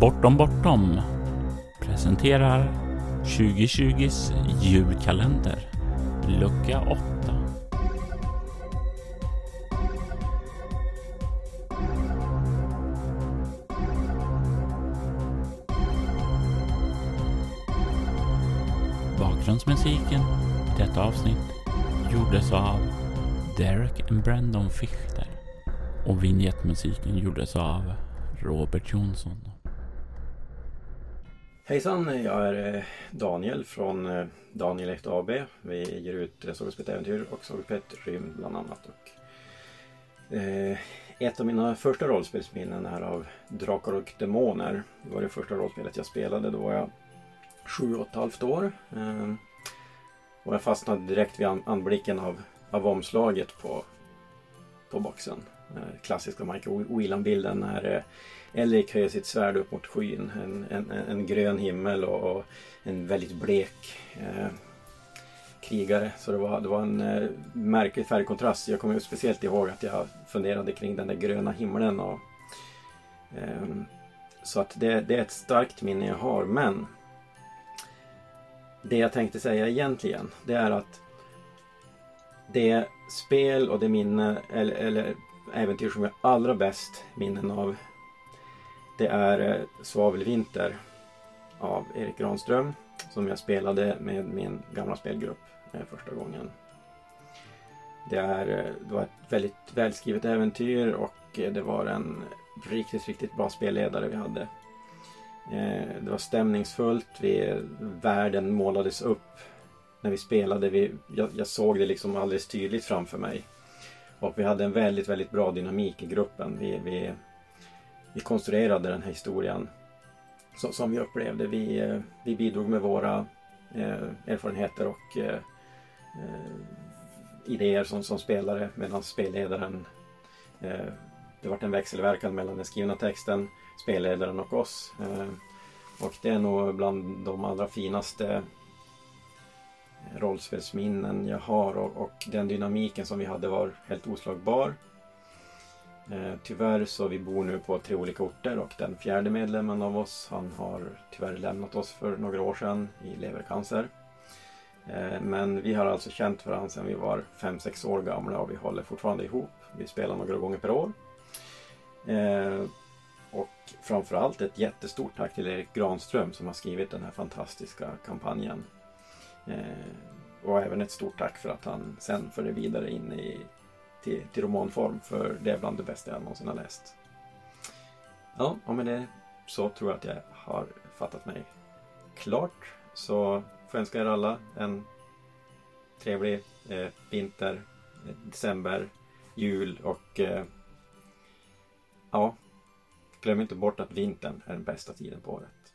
Bortom Bortom presenterar 2020s julkalender, lucka 8. Bakgrundsmusiken i detta avsnitt gjordes av Derek and Brandon Fichter och vignettmusiken gjordes av Robert Jonsson. Hejsan, jag är eh, Daniel från eh, Daniel 1 AB. Vi ger ut Sagospett Äventyr och Sagospett Rymd bland annat. Och, eh, ett av mina första rollspelsminnen är av Drakar och Demoner. Det var det första rollspelet jag spelade. Då var jag sju och ett halvt år. Eh, och jag fastnade direkt vid anblicken av, av omslaget på, på boxen. Klassiska Michael Whelan-bilden när eh, Elric höjer sitt svärd upp mot skyn. En, en, en grön himmel och, och, en väldigt blek eh, krigare. Så det var, det var en eh, märklig färgkontrast. Jag kommer speciellt ihåg att jag funderade kring den där gröna himlen. Och, eh, så att det, det är ett starkt minne jag har. Men det jag tänkte säga egentligen det är att det spel och det minne eller, eller äventyr som jag allra bäst minnen av det är eh, Svavelvinter av Erik Granström som jag spelade med min gamla spelgrupp eh, första gången. Det, är, eh, det var ett väldigt välskrivet äventyr och det var en riktigt, riktigt bra spelledare vi hade. Det var stämningsfullt. Vi, världen målades upp när vi spelade. Vi, jag, jag såg det liksom alldeles tydligt framför mig. Och vi hade en väldigt, väldigt bra dynamik i gruppen. Vi, vi, vi konstruerade den här historien så, som vi upplevde. Vi, eh, vi bidrog med våra eh, erfarenheter och eh, eh, idéer som, som spelare medan spelledaren eh, det var en växelverkan mellan den skrivna texten, spelledaren och oss. Eh, och det är nog bland de allra finaste rollspelsminnen jag har och, och, den dynamiken som vi hade var helt oslagbar. Eh, tyvärr så vi bor nu på tre olika orter och den fjärde medlemmen av oss han har tyvärr lämnat oss för några år sedan i levercancer. Eh, men vi har alltså känt varandra sedan vi var 5-6 år gamla och vi håller fortfarande ihop. Vi spelar några gånger per år. Eh, och framförallt ett jättestort tack till Erik Granström som har skrivit den här fantastiska kampanjen. Eh, och även ett stort tack för att han sen förde vidare in i, till, till romanform för det är bland det bästa jag någonsin har läst. Ja, och med det så tror jag att jag har fattat mig klart. Så får jag önska er alla en trevlig eh, vinter, eh, december, jul och eh, ja, glöm inte bort att vintern är den bästa tiden på året.